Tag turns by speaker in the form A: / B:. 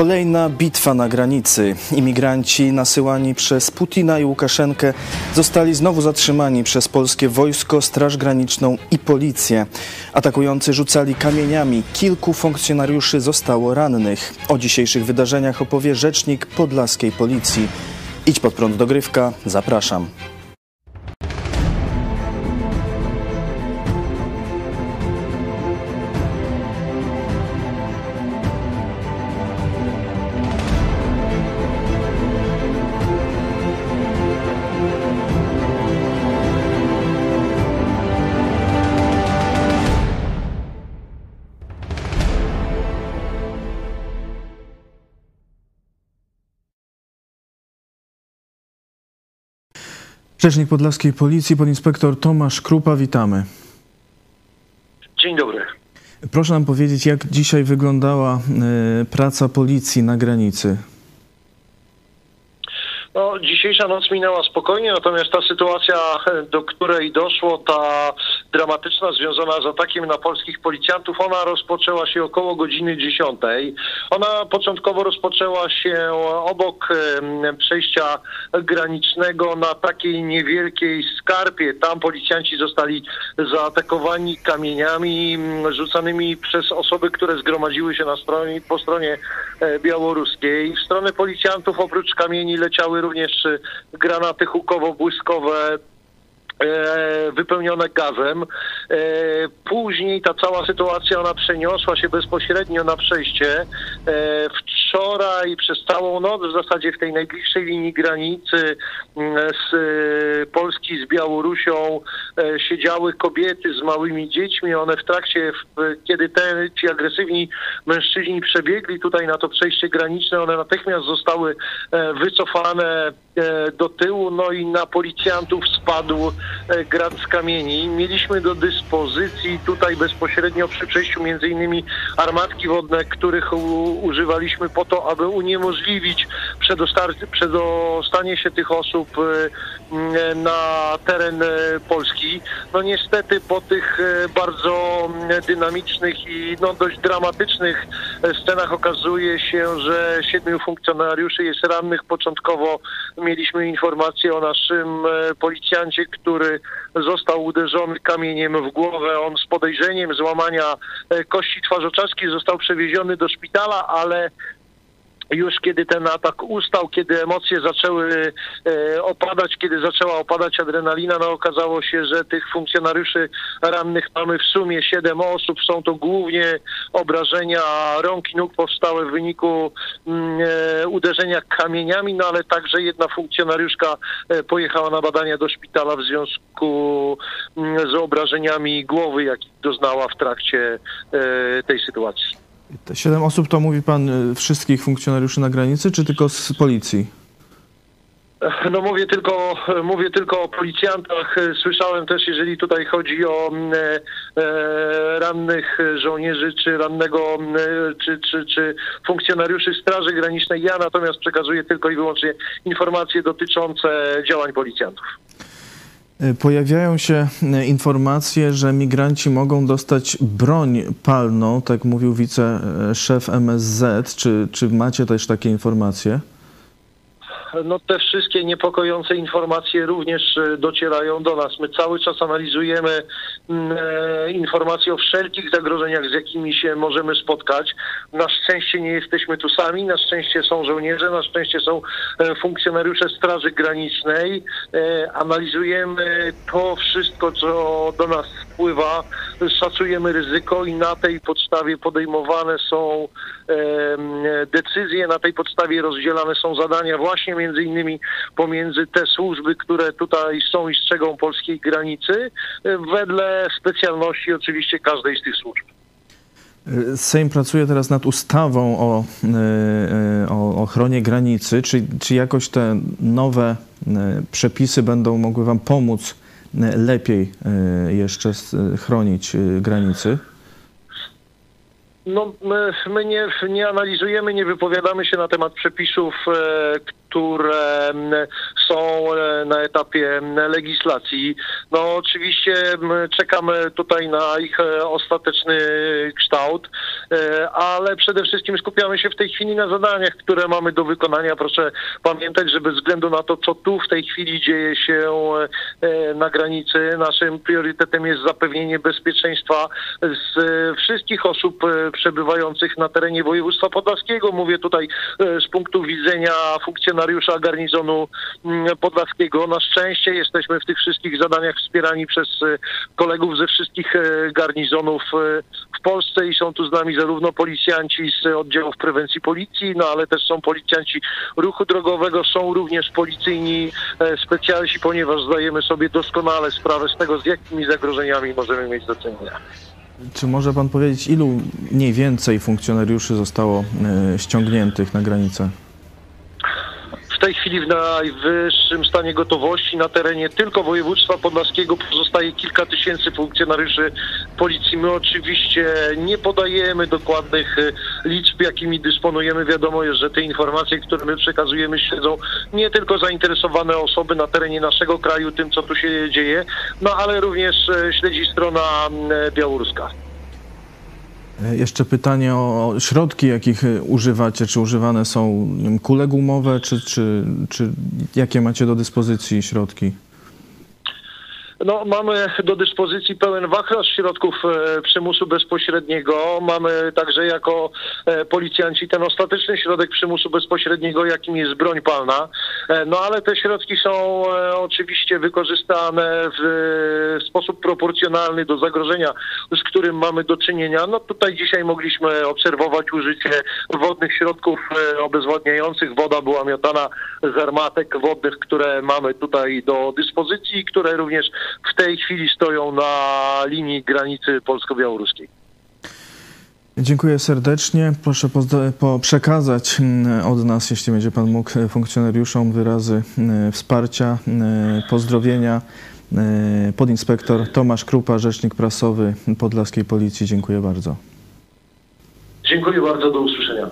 A: Kolejna bitwa na granicy. Imigranci nasyłani przez Putina i Łukaszenkę zostali znowu zatrzymani przez polskie wojsko, Straż Graniczną i policję. Atakujący rzucali kamieniami. Kilku funkcjonariuszy zostało rannych. O dzisiejszych wydarzeniach opowie rzecznik podlaskiej policji. Idź pod prąd dogrywka. Zapraszam. Rzecznik Podlaskiej Policji, podinspektor Tomasz Krupa, witamy.
B: Dzień dobry.
A: Proszę nam powiedzieć, jak dzisiaj wyglądała y, praca policji na granicy?
B: No, dzisiejsza noc minęła spokojnie, natomiast ta sytuacja, do której doszło, ta dramatyczna, związana z atakiem na polskich policjantów, ona rozpoczęła się około godziny 10. Ona początkowo rozpoczęła się obok przejścia granicznego na takiej niewielkiej skarpie. Tam policjanci zostali zaatakowani kamieniami rzucanymi przez osoby, które zgromadziły się na stronie, po stronie e, białoruskiej. W stronę policjantów oprócz kamieni leciały również granaty hukowo-błyskowe, e, wypełnione gazem. E, później ta cała sytuacja ona przeniosła się bezpośrednio na przejście. E, wczoraj przez całą noc w zasadzie w tej najbliższej linii granicy z Polski z Białorusią siedziały kobiety z małymi dziećmi. One w trakcie, kiedy te, ci agresywni mężczyźni przebiegli tutaj na to przejście graniczne, one natychmiast zostały wycofane do tyłu, no i na policjantów spadł grad z kamieni. Mieliśmy do dyspozycji tutaj bezpośrednio przy przejściu między innymi armatki wodne, których używaliśmy po to, aby uniemożliwić przedostanie się tych osób na teren Polski. No niestety po tych bardzo dynamicznych i no dość dramatycznych scenach okazuje się, że siedmiu funkcjonariuszy jest rannych. Początkowo mieliśmy informację o naszym policjancie, który został uderzony kamieniem w głowę. On z podejrzeniem złamania kości twarzoczaskiej został przewieziony do szpitala, ale już kiedy ten atak ustał, kiedy emocje zaczęły e, opadać, kiedy zaczęła opadać adrenalina, no okazało się, że tych funkcjonariuszy rannych mamy w sumie siedem osób. Są to głównie obrażenia rąk i nóg powstałe w wyniku mm, e, uderzenia kamieniami, no ale także jedna funkcjonariuszka e, pojechała na badania do szpitala w związku mm, z obrażeniami głowy, jakich doznała w trakcie tej sytuacji.
A: Te siedem osób to mówi pan y, wszystkich funkcjonariuszy na granicy, czy tylko z policji?
B: No mówię tylko, mówię tylko o policjantach. Słyszałem też, jeżeli tutaj chodzi o mm, e, e, rannych żołnierzy, czy rannego, mm, czy, czy, czy funkcjonariuszy Straży Granicznej. Ja natomiast przekazuję tylko i wyłącznie informacje dotyczące działań policjantów.
A: Pojawiają się e, informacje, że migranci mogą dostać broń palną, tak mówił wiceszef MSZ. Czy, czy macie też takie informacje?
B: No te wszystkie niepokojące informacje również e, docierają do nas. My cały czas analizujemy mm, e, informacje o wszelkich zagrożeniach, z jakimi się możemy spotkać. Na szczęście nie jesteśmy tu sami, na szczęście są żołnierze, na szczęście są e, funkcjonariusze Straży Granicznej. E, analizujemy to wszystko, co do nas wpływa, szacujemy ryzyko i na tej podstawie podejmowane są decyzje, na tej podstawie rozdzielane są zadania właśnie między innymi pomiędzy te służby, które tutaj są i strzegą polskiej granicy, wedle specjalności oczywiście każdej z tych służb.
A: Sejm pracuje teraz nad ustawą o, e, o ochronie granicy. Czy, czy jakoś te nowe e, przepisy będą mogły Wam pomóc e, lepiej jeszcze chronić granicy?
B: No, my, my nie, nie, analizujemy, nie wypowiadamy się na temat przepisów, które mm, są e, na etapie mm, legislacji. No oczywiście mm, czekamy tutaj na ich e, ostateczny kształt, e, ale przede wszystkim skupiamy się w tej chwili na zadaniach, które mamy do wykonania. Proszę pamiętać, że bez względu na to, co tu w tej chwili dzieje się na granicy, naszym priorytetem jest zapewnienie bezpieczeństwa z wszystkich osób przebywających na terenie województwa podlaskiego. Mówię tutaj z punktu widzenia funkcjonariusza garnizonu mm, podlaskiego. Na szczęście jesteśmy w tych wszystkich zadaniach wspierani przez e, kolegów ze wszystkich e, garnizonów e, w Polsce i są tu z nami zarówno policjanci z oddziałów prewencji policji, no ale też są policjanci ruchu drogowego, są również policyjni specjalsi, ponieważ zdajemy sobie doskonale sprawę z tego, z jakimi zagrożeniami możemy mieć do czynienia.
A: Czy może pan powiedzieć, ilu mniej więcej funkcjonariuszy zostało ściągniętych na granicę?
B: Tej chwili w najwyższym stanie gotowości na terenie tylko województwa podlaskiego pozostaje kilka tysięcy funkcjonariuszy policji. My oczywiście nie podajemy dokładnych e, liczb, jakimi dysponujemy. Wiadomo jest, że te informacje, które my przekazujemy, śledzą nie tylko zainteresowane osoby na terenie naszego kraju, tym co tu się dzieje, no ale również e, śledzi strona e, białoruska.
A: E, jeszcze pytanie o środki, jakich e, używacie. Czy używane są kule gumowe, czy, czy, czy jakie macie do dyspozycji środki?
B: No, mamy do dyspozycji pełen wachlarz środków e, przymusu bezpośredniego. Mamy także jako e, policjanci ten ostateczny środek przymusu bezpośredniego, jakim jest broń palna. E, no ale te środki są oczywiście wykorzystane w sposób proporcjonalny do zagrożenia, z którym mamy do czynienia. No tutaj dzisiaj mogliśmy obserwować użycie wodnych środków obezwładniających. Woda była miotana z armatek wodnych, które mamy tutaj do dyspozycji, które również w tej chwili stoją na linii granicy polsko-białoruskiej.
A: Dziękuję serdecznie. Proszę po przekazać mm, od nas, jeśli będzie Pan mógł, funkcjonariuszom wyrazy mm, wsparcia, mm, pozdrowienia. Podinspektor Tomasz Krupa, rzecznik prasowy Podlaskiej Policji. Dziękuję bardzo.
B: Dziękuję bardzo. Do usłyszenia.